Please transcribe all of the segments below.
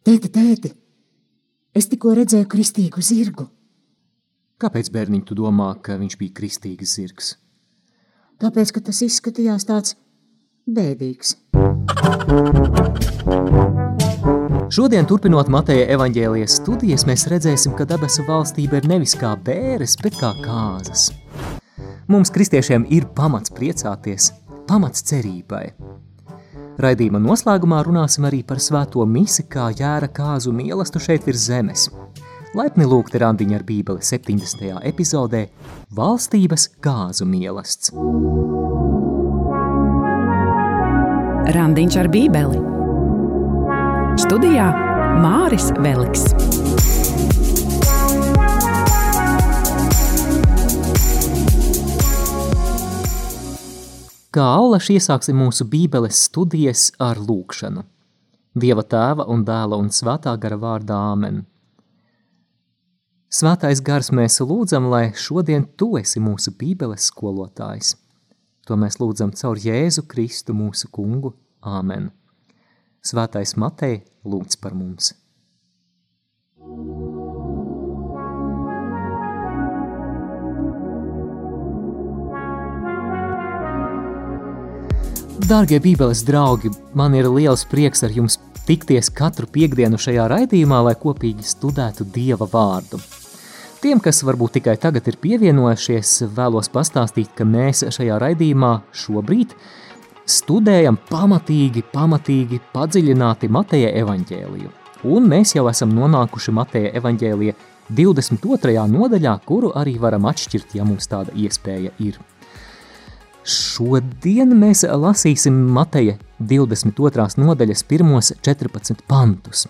Tēti, tēti, es tikko redzēju kristīgu zirgu. Kāpēc bērniņ tu domā, ka viņš bija kristīgs zirgs? Tāpēc, ka tas izskatījās tāds bēdīgs. Šodien, turpinot Mateja evaņģēlijas studijas, mēs redzēsim, ka debesu valstība ir nevis kā bēres, bet kā kāzas. Mums, kristiešiem, ir pamats priecāties, pamats cerībai. Raidījuma noslēgumā runāsim arī par svēto misi, kā jēra kāzu mīlestību šeit virs zemes. Laipni lūgti randiņa ar Bībeli 70. epizodē Valstības kāzu mīlestība. Randiņš ar Bībeli Studijā Māris Veliks. Kā aulaši iesāksim mūsu bībeles studijas ar lūkšanu. Dieva tēva un dēla un svētā gara vārdā Āmen. Svētais gars mēs lūdzam, lai šodien tu esi mūsu bībeles skolotājs. To mēs lūdzam caur Jēzu Kristu mūsu kungu. Āmen. Svētais Matei lūdz par mums. Dārgie Bībeles draugi, man ir liels prieks ar jums tikties katru piekdienu šajā raidījumā, lai kopīgi studētu Dieva vārdu. Tiem, kas varbūt tikai tagad ir pievienojušies, vēlos pastāstīt, ka mēs šajā raidījumā šobrīd studējam pamatīgi, pamatīgi padziļināti Mateja evaņģēliju. Un mēs jau esam nonākuši Mateja evaņģēlija 22. nodaļā, kuru arī varam atšķirt, ja mums tāda iespēja ir. Šodien mēs lasīsim Mateja 22. nodaļas pirmos 14 pantus.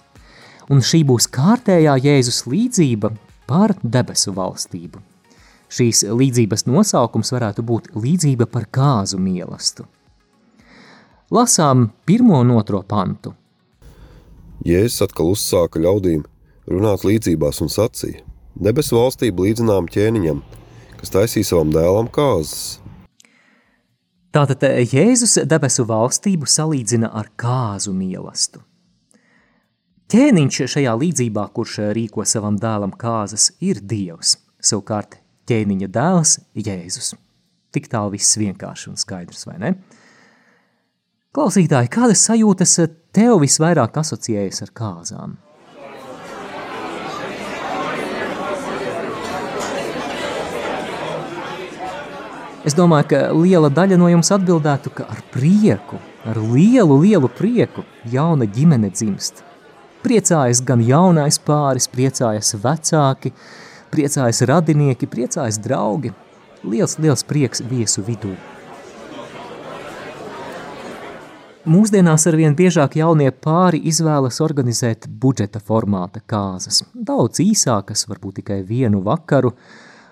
Un šī būs kārtējā Jēzus līdzība par debesu valstību. Šīs līdzības nosaukums varētu būt līdzība par kāzu mielastu. Lasām pirmo un otro pantu. Jēzus atkal uzsāka ļaudīm runāt līdzībās un sacīja: Debesu valstība līdzinām ķēniņam, kas taisīja savam dēlam kāzas Tātad eh, Jēzus debesu valstību salīdzina ar kāzu mīlestību. Ķēniņš šajā līdzībā, kurš eh, rīko savam dēlam kāzas, ir Dievs. Savukārt ķēniņa dēls Jēzus. Tik tālu viss vienkārši un skaidrs, vai ne? Klausītāji, kādas sajūtas eh, tev visvairāk asociējas ar kāzām? Es domāju, ka liela daļa no jums atbildētu, ka ar prieku, ar lielu, lielu prieku jauna ģimene dzimst. Priecājas gan jaunais pāris, priecājas vecāki, priecājas radinieki, priecājas draugi. Liels, liels prieks viesu vidū. Mūsdienās arvien biežāk jaunie pāri izvēlas organizēt budžeta formāta kāzas. Daudz īsākas, varbūt tikai vienu vakaru,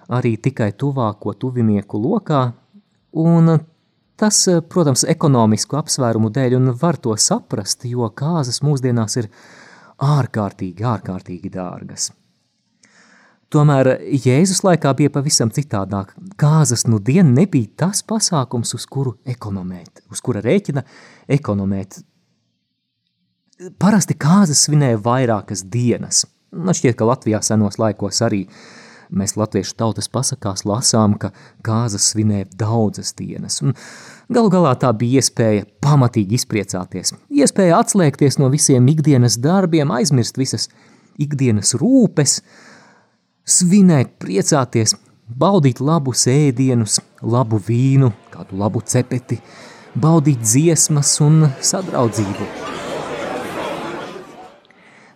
arī tikai tuvāko tuvinieku lokā, un tas, protams, ekonomisku apsvērumu dēļ, un var to saprast, jo kāzas mūsdienās ir ārkārtīgi, ārkārtīgi dārgas. Tomēr Jēzus laikā bija pavisam citādāk. Kāzas nu dien nebija tas pasākums, uz kuru ekonomēt, uz kura rēķina ekonomēt. Parasti kāzas svinēja vairākas dienas. Man šķiet, ka Latvijā senos laikos arī uh, Mēs latviešu tautas pasakās lasām, ka kāzas svinēja daudzas dienas, un galu galā tā bija iespēja pamatīgi izpriecāties, iespēja atslēgties no visiem ikdienas darbiem, aizmirst visas ikdienas rūpes, svinēt, priecāties, baudīt labus ēdienus, labu vīnu, kādu labu cepeti, baudīt dziesmas un sadraudzību.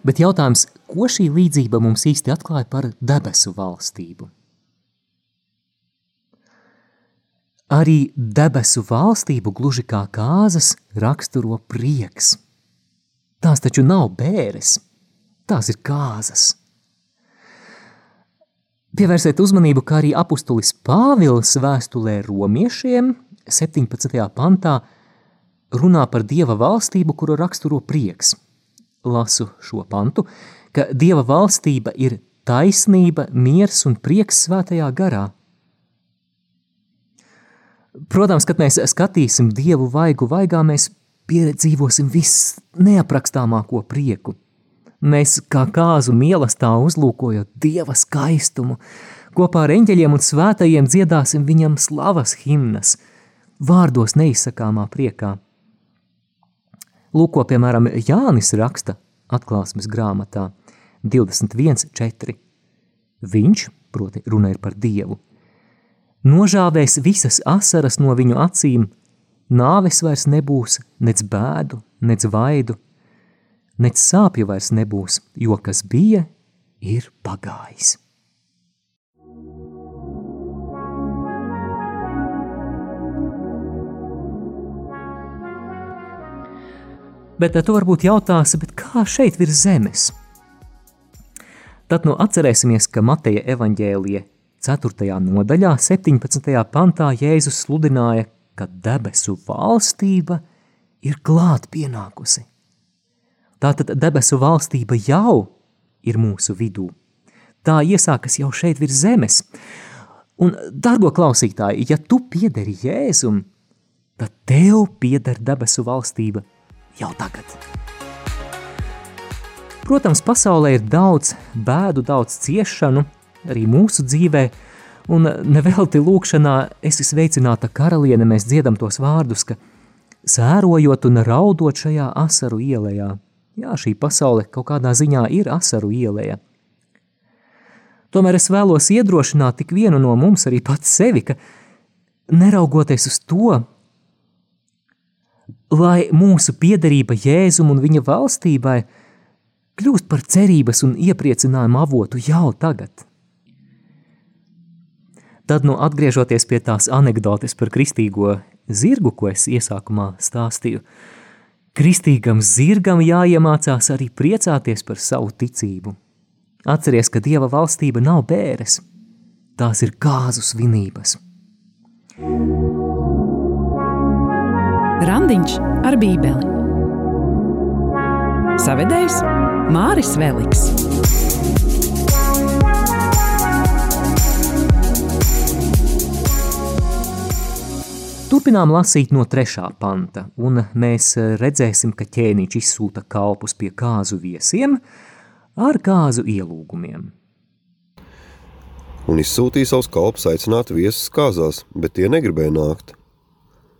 Bet jautājums, ko šī līdzība mums īsti atklāja par debesu valstību? Arī debesu valstību gluži kā kāzas raksturo prieks. Tās taču nav bēres, tās ir kāzas. Pievērsiet uzmanību, kā arī apustulis Pāvils vēstulē romiešiem 17. pantā runā par Dieva valstību, kuru raksturo prieks – lasu šo pantu, ka Dieva valstība ir taisnība, miers un prieks svētajā garā. Protams, kad mēs skatīsim Dievu vaigu vaigā, mēs piedzīvosim viss neaprakstāmāko prieku. Mēs kā kāzu mīlestā uzlūkojot Dieva skaistumu, kopā ar eņģeļiem un svētajiem dziedāsim viņam slavas himnas, vārdos neizsakāmā priekā. Lūko, piemēram, Jānis raksta atklāsmes grāmatā 21.4. Viņš, proti runa ir par Dievu, nožāvēs visas asaras no viņu acīm, nāves vairs nebūs, nec bēdu, nec vaidu, nec sāpju vairs nebūs, jo kas bija, ir pagājis. Bet tu varbūt jautāsi, kā šeit virs zemes? Tad nu atcerēsimies, ka Mateja evaņģēlija 4. nodaļā, 17. pantā Jēzus sludināja, ka debesu valstība ir klāt pienākusi. Tātad debesu valstība jau ir mūsu vidū. Tā iesākas jau šeit virs zemes. Un, dargo klausītāji, ja tu piederi Jēzum, tad tev pieder debesu valstība jau tagad. Protams, pasaulē ir daudz bēdu, daudz ciešanu, arī mūsu dzīvē, un nevelti lūkšanā esi sveicināta karaliene, mēs dziedam tos vārdus, ka sērojot un raudot šajā asaru ielējā – Jā, šī pasaule kaut kādā ziņā ir asaru ielēja. Tomēr es vēlos iedrošināt tik vienu no mums, arī pats sevi, ka neraugoties uz to, lai mūsu piederība Jēzum un viņa valstībai kļūst par cerības un iepriecinājumu avotu jau tagad. Tad, nu, atgriežoties pie tās anekdotes par kristīgo zirgu, ko es iesākumā stāstīju, Kristīgam zirgam jāiemācās arī priecāties par savu ticību. Atceries, ka Dieva valstība nav bēres, tās ir kāzu svinības. Randiņš ar bībeli Savedējs Māris Veliks. Turpinām lasīt no trešā panta, un mēs redzēsim, ka ķēniņš izsūta kalpus pie kāzu viesiem ar kāzu ielūgumiem. Un izsūtīja savus kalpus aicināt viesus kāzās, bet tie negribēja nākt.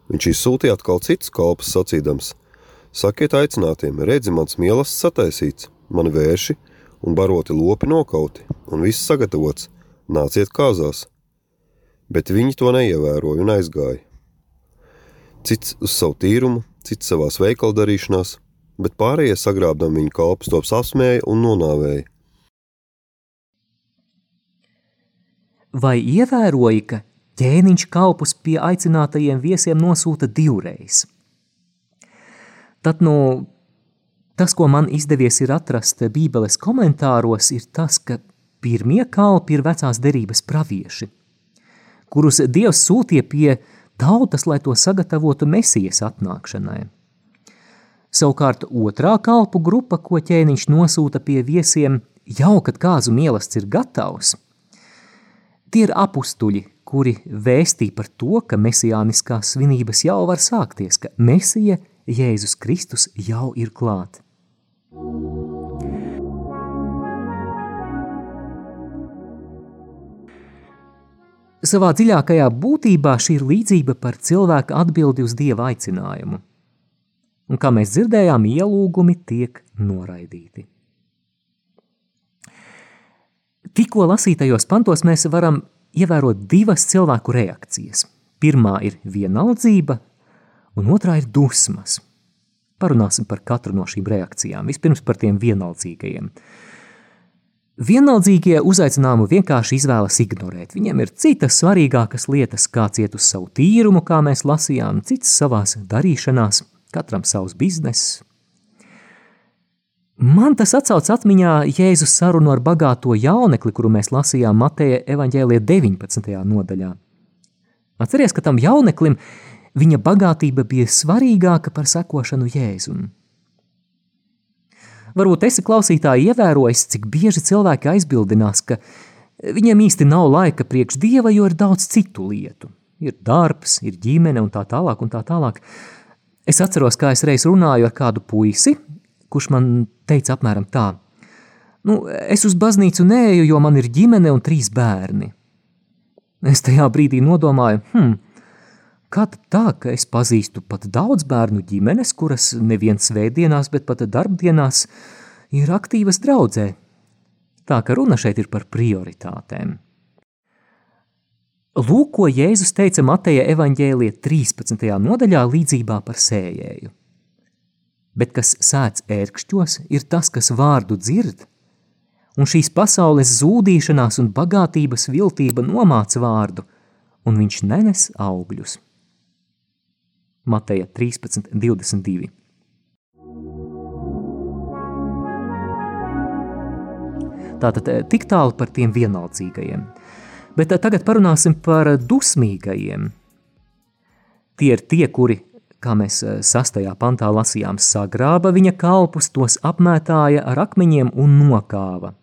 Viņš izsūtīja atkal citus kalpus sacīdams, sakiet aicinātiem, redzi mans mielasts sataisīts, mani vērši un baroti lopi nokauti, un viss sagatavots, nāciet kāzās. Bet viņi to neievēroja un aizgāja cits uz savu tīrumu, cits savās veikala darīšanās, bet pārējie sagrābdam viņa kalpus tops apsmēja un nonāvēja. Vai ievēroji, ka ķēniņš kalpus pie aicinātajiem viesiem nosūta divreiz? Tad, nu, tas, ko man izdevies ir atrast bībeles komentāros, ir tas, ka pirmie kalpi ir vecās derības pravieši, kurus Dievs sūtīja pie tautas, lai to sagatavotu mesijas atnākšanai. Savukārt otrā kalpu grupa, ko ķēniņš nosūta pie viesiem, jau kad kāzu mielasts ir gatavs, tie ir apustuļi, kuri vēstī par to, ka mesijāniskās svinības jau var sākties, ka mesija Jēzus Kristus jau ir klāt. Savā dziļākajā būtībā šī ir līdzība par cilvēka atbildi uz dieva aicinājumu. Un kā mēs dzirdējām, ielūgumi tiek noraidīti. Tikko lasītajos pantos mēs varam ievērot divas cilvēku reakcijas. Pirmā ir vienaldzība, un otrā ir dusmas. Parunāsim par katru no šīm reakcijām. Vispirms par tiem vienaldzīgajiem. Vienaldzīgie uzaicinājumu vienkārši izvēlas ignorēt. Viņiem ir citas svarīgākas lietas, kā ciet uz savu tīrumu, kā mēs lasījām, cits savās darīšanās, katram savs bizness. Man tas atsauc atmiņā Jēzus sarunu ar bagāto jaunekli, kuru mēs lasījām Mateja evaņģēlija 19. nodaļā. Atceries, ka tam jauneklim viņa bagātība bija svarīgāka par sekošanu Jēzum. Varbūt esi klausītāji ievērojis, cik bieži cilvēki aizbildinās, ka viņiem īsti nav laika priekš dieva, jo ir daudz citu lietu. Ir darbs, ir ģimene un tā tālāk un tā tālāk. Es atceros, kā es reiz runāju ar kādu puisi, kurš man teica apmēram tā. Nu, es uz baznīcu neeju, jo man ir ģimene un trīs bērni. Es tajā brīdī nodomāju, hmm, kā tā, ka es pazīstu pat daudz bērnu ģimenes, kuras neviens svētdienās, bet pat darbdienās ir aktīvas draudzē. Tā ka runa šeit ir par prioritātēm. Lūk, ko Jēzus teica Mateja evaņģēlija 13. nodaļā līdzībā par sējēju. Bet kas sēdz ērkšķos, ir tas, kas vārdu dzird, un šīs pasaules zūdīšanās un bagātības viltība nomāca vārdu, un viņš nenes augļus. Mateja 13, 22. Tātad eh, tik tālu par tiem vienaldzīgajiem. Bet eh, tagad parunāsim par dusmīgajiem. Tie ir tie, kuri, kā mēs eh, sastajā pantā lasījām, sagrāba viņa kalpus, tos apmētāja ar akmeņiem un nokāva.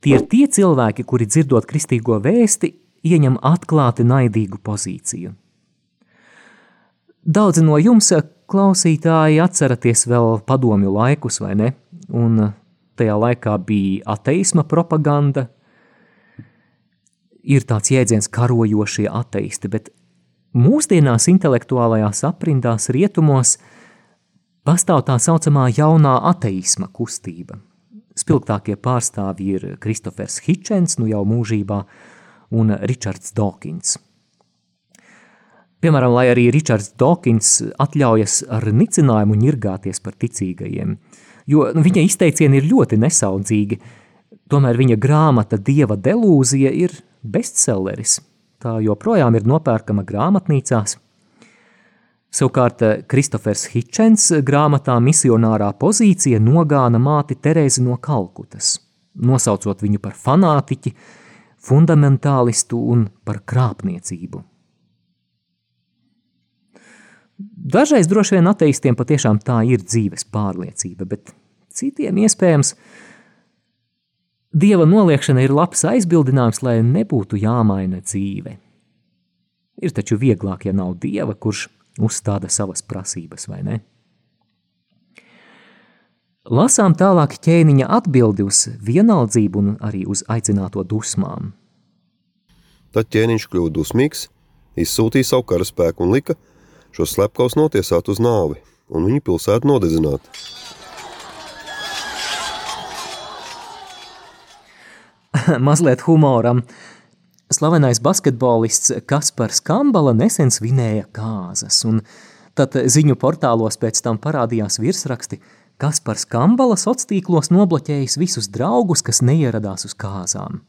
Tie ir tie cilvēki, kuri dzirdot kristīgo vēsti, ieņem atklāti naidīgu pozīciju. Daudzi no jums klausītāji atceraties vēl padomju laikus, vai ne? Un uh, tajā laikā bija ateisma propaganda. Ir tāds jēdziens karojošie ateisti, bet mūsdienās intelektuālajās aprindās rietumos pastāv tā saucamā jaunā ateisma kustība. Spilgtākie pārstāvji ir Kristofers Hitchens, nu jau mūžībā, un Ričards Dawkins – Piemēram, lai arī Ričards Dawkins atļaujas ar nicinājumu ņirgāties par ticīgajiem, jo nu, viņa izteicieni ir ļoti nesaudzīgi, tomēr viņa grāmata Dieva delūzija ir bestselleris. Tā joprojām ir nopērkama grāmatnīcās. Savukārt Kristofers Hitchens grāmatā misionārā pozīcija nogāna māti Terēzi no Kalkutas, nosaucot viņu par fanātiķi, fundamentālistu un par krāpniecību. Dažreiz droši vien ateistiem patiešām tā ir dzīves pārliecība, bet citiem iespējams dieva noliekšana ir labs aizbildinājums, lai nebūtu jāmaina dzīve. Ir taču vieglāk, ja nav dieva, kurš uzstāda savas prasības, vai ne? Lasām tālāk ķēniņa atbildi uz vienaldzību un arī uz aicināto dusmām. Tad ķēniņš kļuva dusmīgs, izsūtīja savu karaspēku un lika – šos slepkavus notiesāt uz nāvi un viņu pilsētu nodedzināt. Mazliet humoram. Slavenais basketbolists Kaspars Kambala nesen svinēja kāzas, un tad ziņu portālos pēc tam parādījās virsraksti Kaspars Kambala sociālos nobloķējis visus draugus, kas neieradās uz kāzām.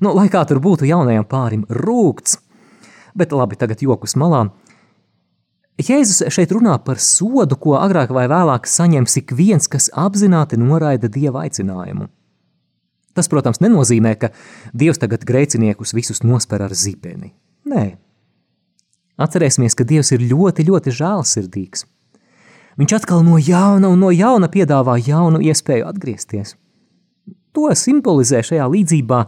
Nu, lai kā tur būtu jaunajam pārim rūkts, bet labi, tagad jokus malā – Jēzus šeit runā par sodu, ko agrāk vai vēlāk saņems ik viens, kas apzināti noraida dieva aicinājumu. Tas, protams, nenozīmē, ka Dievs tagad grēciniekus visus nosper ar zibeni. Nē. Atcerēsimies, ka Dievs ir ļoti, ļoti žēlsirdīgs. Viņš atkal no jauna un no jauna piedāvā jaunu iespēju atgriezties. To simbolizē šajā līdzībā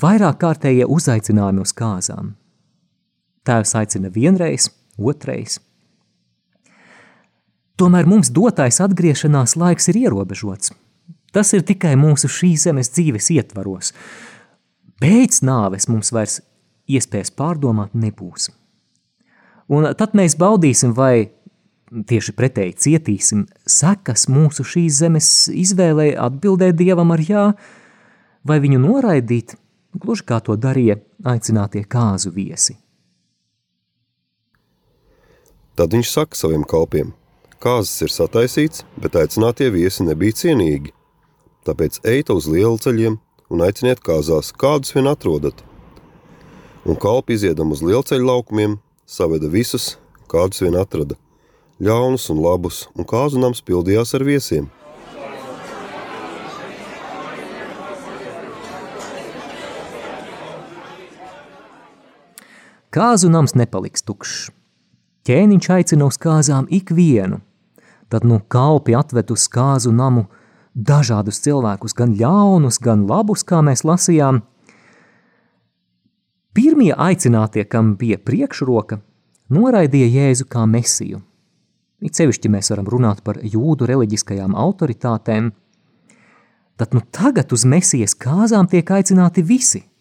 vairāk kārtējie uzaicinājumi uz kāzām. Tēvs aicina vienreiz, otrais. Tomēr mums dotais atgriešanās laiks ir ierobežots. Tas ir tikai mūsu šīs zemes dzīves ietvaros. Pēc nāves mums vairs iespējas pārdomāt nebūs. Un tad mēs baudīsim, vai tieši pretēji cietīsim sekas mūsu šīs zemes izvēlē atbildēt Dievam ar jā, vai viņu noraidīt, gluži kā to darīja aicinātie kāzu viesi. Tad viņš saka saviem kalpiem: Kāzas ir sataisīts, bet aicinātie viesi nebija cienīgi. Tāpēc ejiet uz lielu ceļiem un aiciniet kāzās, kādus vien atrodat. Un kalpi iziedam uz lielceļu laukumiem, saveda visus, kādus vien atrada, ļaunus un labus, un kāzu nams pildījās ar viesiem. Kāzu nams nepaliks tukšs. Ķēniņš aicina uz kāzām ikvienu. Tad nu kalpi atved uz kāzu namu dažādus cilvēkus, gan ļaunus, gan labus, kā mēs lasījām. Pirmie aicinātie, kam bija priekšroka, noraidīja Jēzu kā mesiju. it sevišķi mēs varam runāt par jūdu reliģiskajām autoritātēm, tad nu tagad uz mesijas kāzām tiek aicināti visi –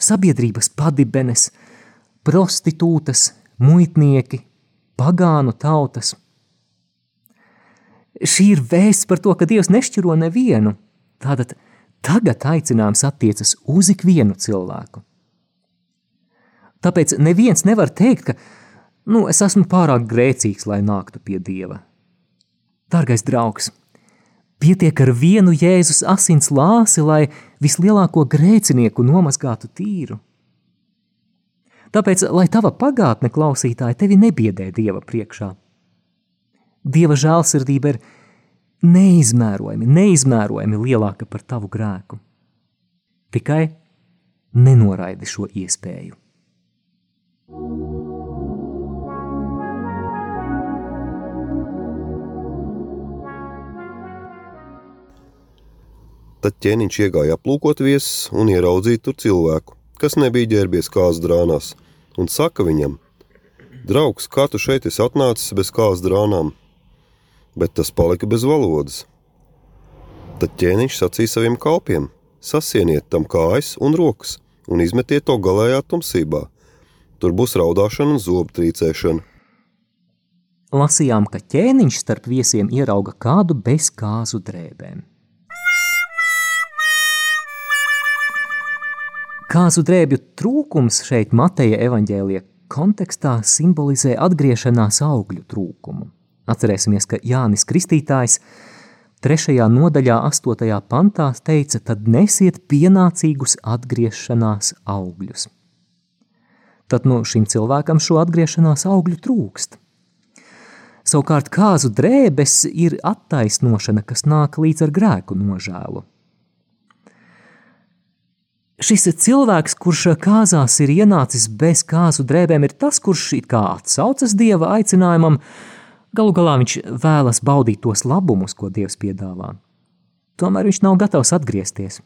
sabiedrības padibenes, prostitūtas, muitnieki, pagānu tautas. Šī ir vēsts par to, ka Dievs nešķiro nevienu. Tātad tagad aicinājums attiecas uz ikvienu cilvēku. Tāpēc neviens nevar teikt, ka nu, es esmu pārāk grēcīgs, lai nāktu pie Dieva. Dargais draugs, pietiek ar vienu Jēzus asins lāsi, lai vislielāko grēcinieku nomazgātu tīru. Tāpēc, lai tava pagātne klausītāji tevi nebiedē Dieva priekšā. Dieva žēlsirdība ir neizmērojami, neizmērojami lielāka par tavu grēku. Tikai nenoraidi šo iespēju. Tad ķēniņš iegāja aplūkot viesus un ieraudzīja tur cilvēku, kas nebija ģērbies kāzas drānās, un saka viņam: Draugs, kā tu šeit esi atnācis bez kāzas drānām? Bet tas palika bez valodas. Tad ķēniņš sacīja saviem kalpiem: Sasieniet tam kājas un rokas un izmetiet to galējā tumsībā. Tur būs raudāšana un zobu trīcēšana. Lasījām, ka ķēniņš starp viesiem ierauga kādu bez kāzu drēbēm. Kāzu drēbju trūkums šeit Mateja evaņģēlija kontekstā simbolizē atgriešanās augļu trūkumu. Atcerēsimies, ka Jānis Kristītājs 3. nodaļā 8. pantā teica, tad nesiet pienācīgus atgriešanās augļus. Tad no šim cilvēkam šo atgriešanās augļu trūkst. Savukārt kāzu drēbes ir attaisnošana, kas nāk līdz ar grēku nožēlu. Šis cilvēks, kurš kāzās ir ienācis bez kāzu drēbēm, ir tas, kurš it kā atsaucas dieva aicinājumam, galu galā viņš vēlas baudīt tos labumus, ko dievs piedāvā. Tomēr viņš nav gatavs atgriezties.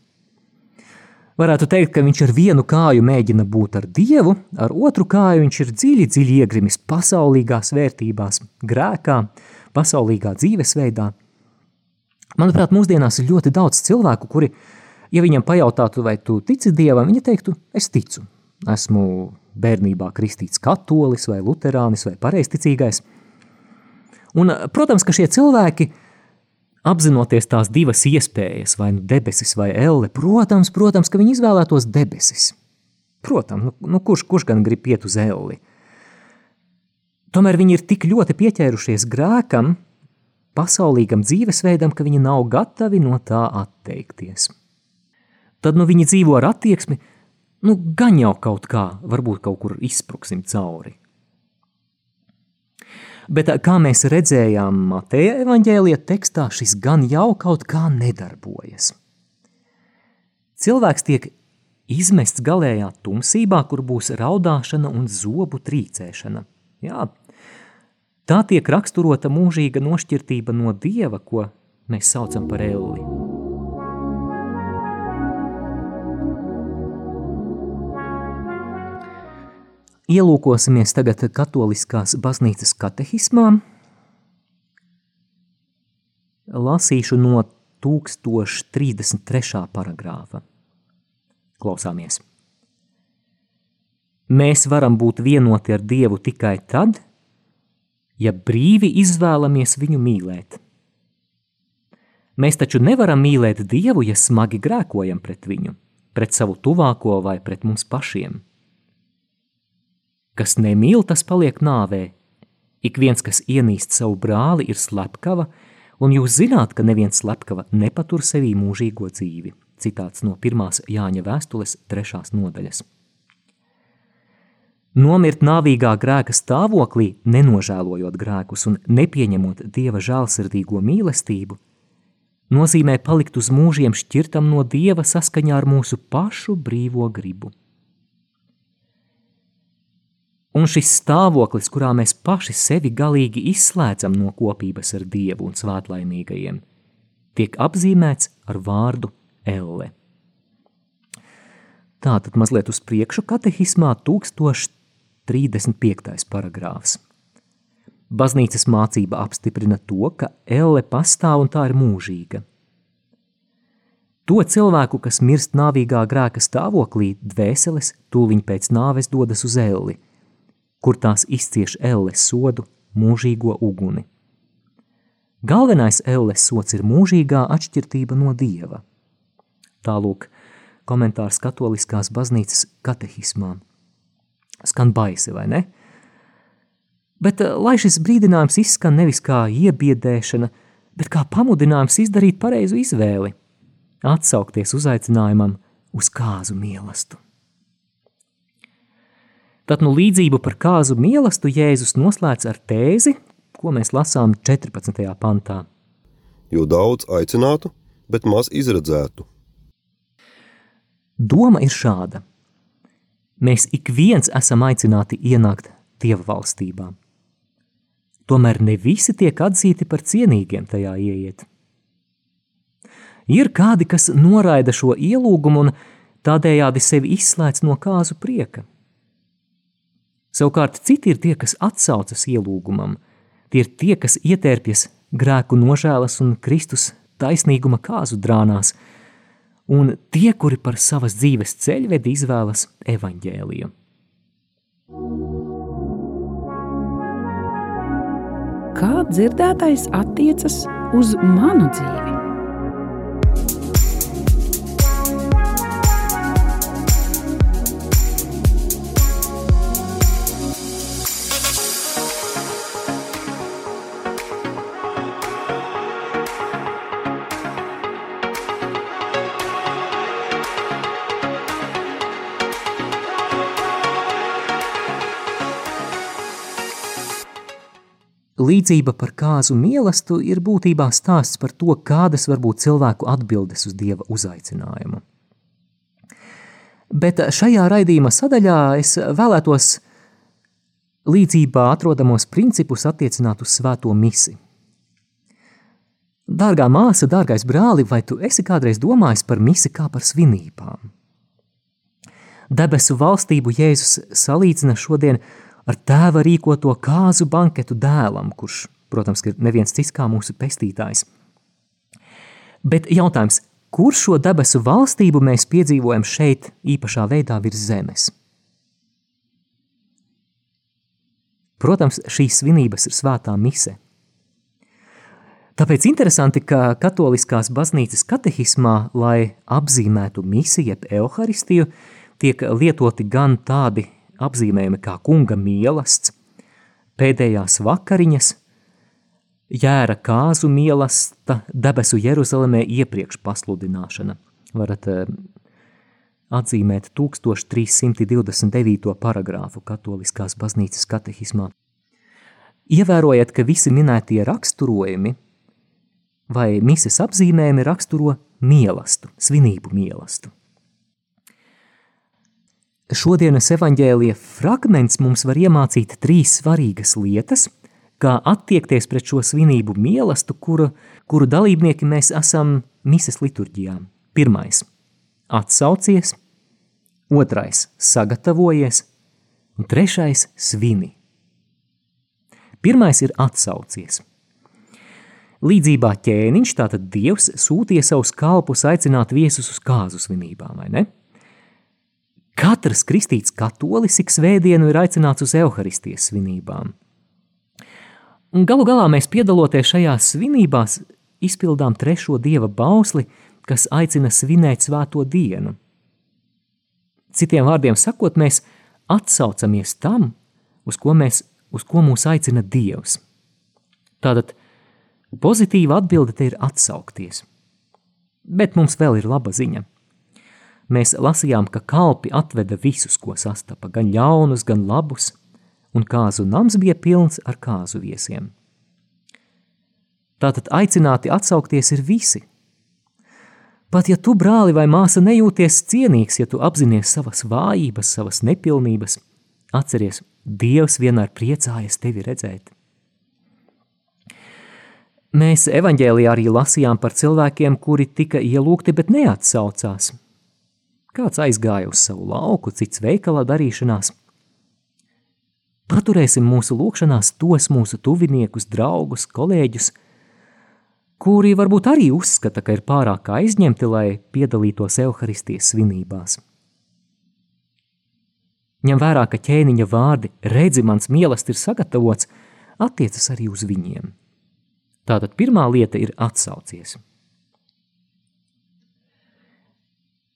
Varētu teikt, ka viņš ar vienu kāju mēģina būt ar dievu, ar otru kāju viņš ir dziļi, dziļi iegrimis pasaulīgās vērtībās, grēkā, pasaulīgā dzīvesveidā. Manuprāt, mūsdienās ir ļoti daudz cilvēku, kuri Ja viņam pajautātu, vai tu tici dievam, viņa teiktu, es ticu. Esmu bērnībā kristīts katolis vai luterānis vai pareizticīgais. Un, protams, ka šie cilvēki, apzinoties tās divas iespējas, vai nu debesis vai elle, protams, protams, ka viņi izvēlētos debesis. Protams, nu, nu kurš, kurš gan grib iet uz elli? Tomēr viņi ir tik ļoti pieķērušies grēkam, pasaulīgam dzīvesveidam, ka viņi nav gatavi no tā atteikties tad nu viņi dzīvo ar attieksmi, nu gan jau kaut kā, varbūt kaut kur izspruksim cauri. Bet kā mēs redzējām Mateja evaņģēlija tekstā, šis gan jau kaut kā nedarbojas. Cilvēks tiek izmests galējā tumsībā, kur būs raudāšana un zobu trīcēšana. Jā, tā tiek raksturota mūžīga nošķirtība no dieva, ko mēs saucam par elli. Ielūkosimies tagad katoliskās baznīcas katehismā. Lasīšu no 1033. paragrāfa. Klausāmies. Mēs varam būt vienoti ar Dievu tikai tad, ja brīvi izvēlamies viņu mīlēt. Mēs taču nevaram mīlēt Dievu, ja smagi grēkojam pret viņu, pret savu tuvāko vai pret mums pašiem. Kas nemīl, tas paliek nāvē. Ik viens, kas ienīst savu brāli, ir slepkava, un jūs zināt, ka neviens slepkava nepatur sevī mūžīgo dzīvi. Citāts no pirmās Jāņa vēstules trešās nodaļas. Nomirt nāvīgā grēka stāvoklī, nenožēlojot grēkus un nepieņemot Dieva žēlsirdīgo mīlestību, nozīmē palikt uz mūžiem šķirtam no Dieva saskaņā ar mūsu pašu brīvo gribu. Un šis stāvoklis, kurā mēs paši sevi galīgi izslēdzam no kopības ar Dievu un svētlaimīgajiem, tiek apzīmēts ar vārdu elle. Tātad mazliet uz priekšu katehismā 1035. paragrāfs. Baznīcas mācība apstiprina to, ka elle pastāv un tā ir mūžīga. To cilvēku, kas mirst nāvīgā grēka stāvoklī, dvēseles tūliņ pēc nāves dodas uz elli, kur tās izcieš elles sodu, mūžīgo uguni. Galvenais elles sots ir mūžīgā atšķirtība no dieva. Tālūk, komentārs katoliskās baznīcas katehismā. Skan baisi, vai ne? Bet, eh, lai šis brīdinājums izskan nevis kā iebiedēšana, bet kā pamudinājums izdarīt pareizu izvēli, atsaukties uzaicinājumam uz kāzu mīlestību. Tad nu līdzību par kāzu mīlestību Jēzus noslēdz ar tēzi, ko mēs lasām 14. pantā. Jo daudz aicinātu, bet maz izredzētu. Doma ir šāda. Mēs ik viens esam aicināti ienākt Dieva valstībā. Tomēr ne visi tiek atzīti par cienīgiem tajā ieiet. Ir kādi, kas noraida šo ielūgumu un tādējādi sevi izslēdz no kāzu prieka. Savukārt citi ir tie, kas atsaucas ielūgumam, tie ir tie, kas ietērpjas grēku nožēlas un Kristus taisnīguma kāzu drānās, un tie, kuri par savas dzīves ceļvedi izvēlas evaņģēliju. Kā dzirdētais attiecas uz manu dzīvi? Līdzība par kāzu mīlestību ir būtībā stāsts par to, kādas var būt cilvēku atbildes uz dieva uzaicinājumu. Bet šajā raidījuma sadaļā es vēlētos līdzībā atrodamos principus attiecināt uz svēto misiju. Dārgā māsa, dārgais brāli, vai tu esi kādreiz domājis par misiju kā par svinībām? Debesu valstību Jēzus salīdzina šodien ar ar tēva rīkoto kāzu banketu dēlam, kurš, protams, ir neviens cits kā mūsu pestītājs. Bet jautājums, kur šo debesu valstību mēs piedzīvojam šeit īpašā veidā virs zemes? Protams, šīs svinības ir svētā mise. Tāpēc interesanti, ka katoliskās baznīcas katehismā, lai apzīmētu misiju, jeb evaharistiju, tiek lietoti gan tādi apzīmējami kā kunga mielasts, pēdējās vakariņas, jēra kāzu mielasta debesu Jeruzalemē iepriekš pasludināšana. Varat uh, atzīmēt 1329. paragrāfu katoliskās baznīcas katehismā. Ievērojiet, ka visi minētie raksturojumi vai mises apzīmējumi raksturo mielastu, svinību mielastu. Šodienas evaņģēlija fragments mums var iemācīt trīs svarīgas lietas, kā attiekties pret šo svinību mīlestību, kuru, kuru dalībnieki mēs esam mises liturģijā. Pirmais - atsaucies, otrais - sagatavojies, un trešais - svini. Pirmais ir atsaucies. Līdzībā ķēniņš, tātad Dievs, sūtīja savus kalpus aicināt viesus uz kāzu svinībām, vai ne? Katrs kristīts katolis ik svētdienu ir aicināts uz evaharistijas svinībām. Galu galā mēs piedaloties šajās svinībās, izpildām trešo dieva bausli, kas aicina svinēt svēto dienu. Citiem vārdiem sakot, mēs atsaucamies tam, uz ko, mēs, uz ko mūs aicina Dievs. Tātad pozitīva atbilde te ir atsaukties. Bet mums vēl ir laba ziņa – mēs lasījām, ka kalpi atveda visus, ko sastapa, gan ļaunus, gan labus, un kāzu nams bija pilns ar kāzu viesiem. Tātad aicināti atsaukties ir visi. Pat ja tu, brāli vai māsa, nejūties cienīgs, ja tu apzinies savas vājības, savas nepilnības, atceries, Dievs vienmēr priecājas tevi redzēt. Mēs evaņģēlijā arī lasījām par cilvēkiem, kuri tika ielūgti, bet neatsaucās – Kāds aizgāja uz savu lauku, cits veikalā darīšanās. Paturēsim mūsu lūkšanās tos mūsu tuviniekus, draugus, kolēģus, kuri varbūt arī uzskata, ka ir pārāk aizņemti, lai piedalītos evaharistijas svinībās. Ņem vērā, ka ķēniņa vārdi redzi mans mīlestības ir sagatavots, attiecas arī uz viņiem. Tātad pirmā lieta ir atsaucies.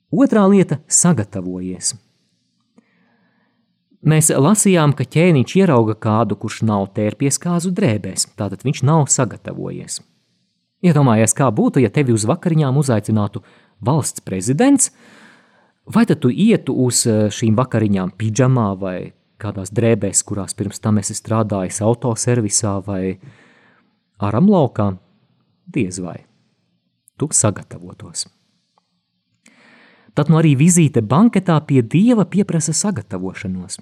Otrā lieta - sagatavojies. Mēs lasījām, ka ķēniņš ierauga kādu, kurš nav tērpies kāzu drēbēs, tātad viņš nav sagatavojies. Iedomājies, kā būtu, ja tevi uz vakariņām uzaicinātu valsts prezidents, vai tad tu ietu uz eh, šīm vakariņām pidžamā vai kādās drēbēs, kurās pirms tam esi strādājis autoservisā vai aramlaukā? Diez vai. Tu sagatavotos. Tad nu arī vizīte banketā pie dieva pieprasa sagatavošanos.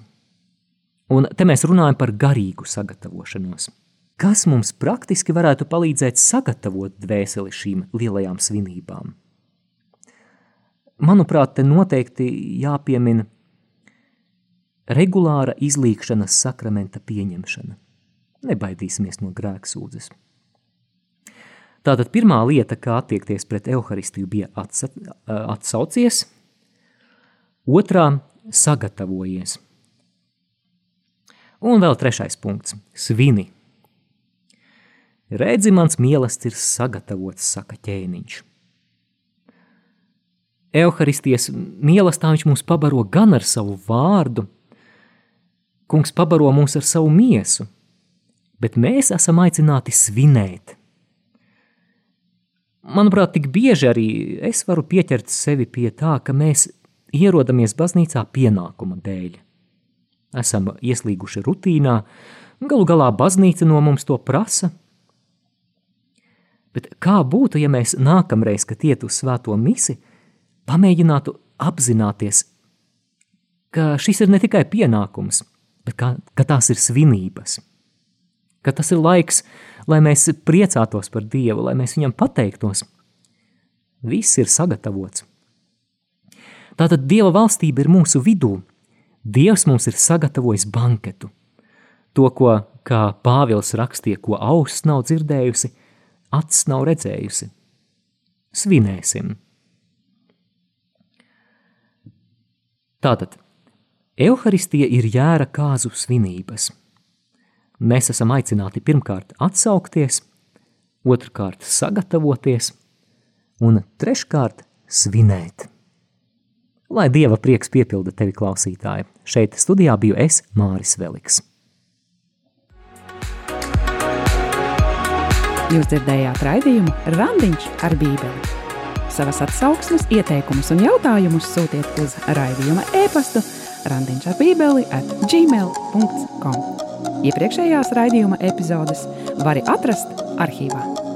Un te mēs runājam par garīgu sagatavošanos. Kas mums praktiski varētu palīdzēt sagatavot dvēseli šīm lielajām svinībām? Manuprāt, te noteikti jāpiemina regulāra izlīkšanas sakramenta pieņemšana. Nebaidīsimies no grēksūdzes. Tātad pirmā lieta, kā attiekties pret evaharistiju, bija atsa, atsaucies, otrā – sagatavojies. Un vēl trešais punkts – svini. Redzi, mans mielasts ir sagatavots, saka ķēniņš. Euharistijas mīlestā viņš mūs pabaro gan ar savu vārdu, kungs pabaro mūs ar savu miesu, bet mēs esam aicināti svinēt – manuprāt, tik bieži arī es varu pieķert sevi pie tā, ka mēs ierodamies baznīcā pienākuma dēļ. Esam ieslīguši rutīnā, galu galā baznīca no mums to prasa. Bet kā būtu, ja mēs nākamreiz, kad iet uz svēto misi, pamēģinātu apzināties, ka šis ir ne tikai pienākums, bet ka, ka tās ir svinības, ka tas ir laiks, lai mēs priecātos par Dievu, lai mēs viņam pateiktos. Viss ir sagatavots. Tātad Dieva valstība ir mūsu vidū. Dievs mums ir sagatavojis banketu. To, ko, kā Pāvils rakstīja, ko auss nav dzirdējusi, acis nav redzējusi. Svinēsim! Tātad, Euharistija ir jēra kāzu svinības – Mēs esam aicināti pirmkārt atsaukties, otrkārt sagatavoties un treškārt svinēt. Lai Dieva prieks piepilda tevi klausītāji, šeit studijā biju es, Māris Veliks. Jūs dzirdējāt raidījumu Randiņš ar bībeli. Savas atsauksmes, ieteikumus un jautājumus sūtiet uz raidījuma e-pastu randiņš ar bībeli at gmail.com. Iepriekšējās raidījuma epizodes var atrast arhīvā.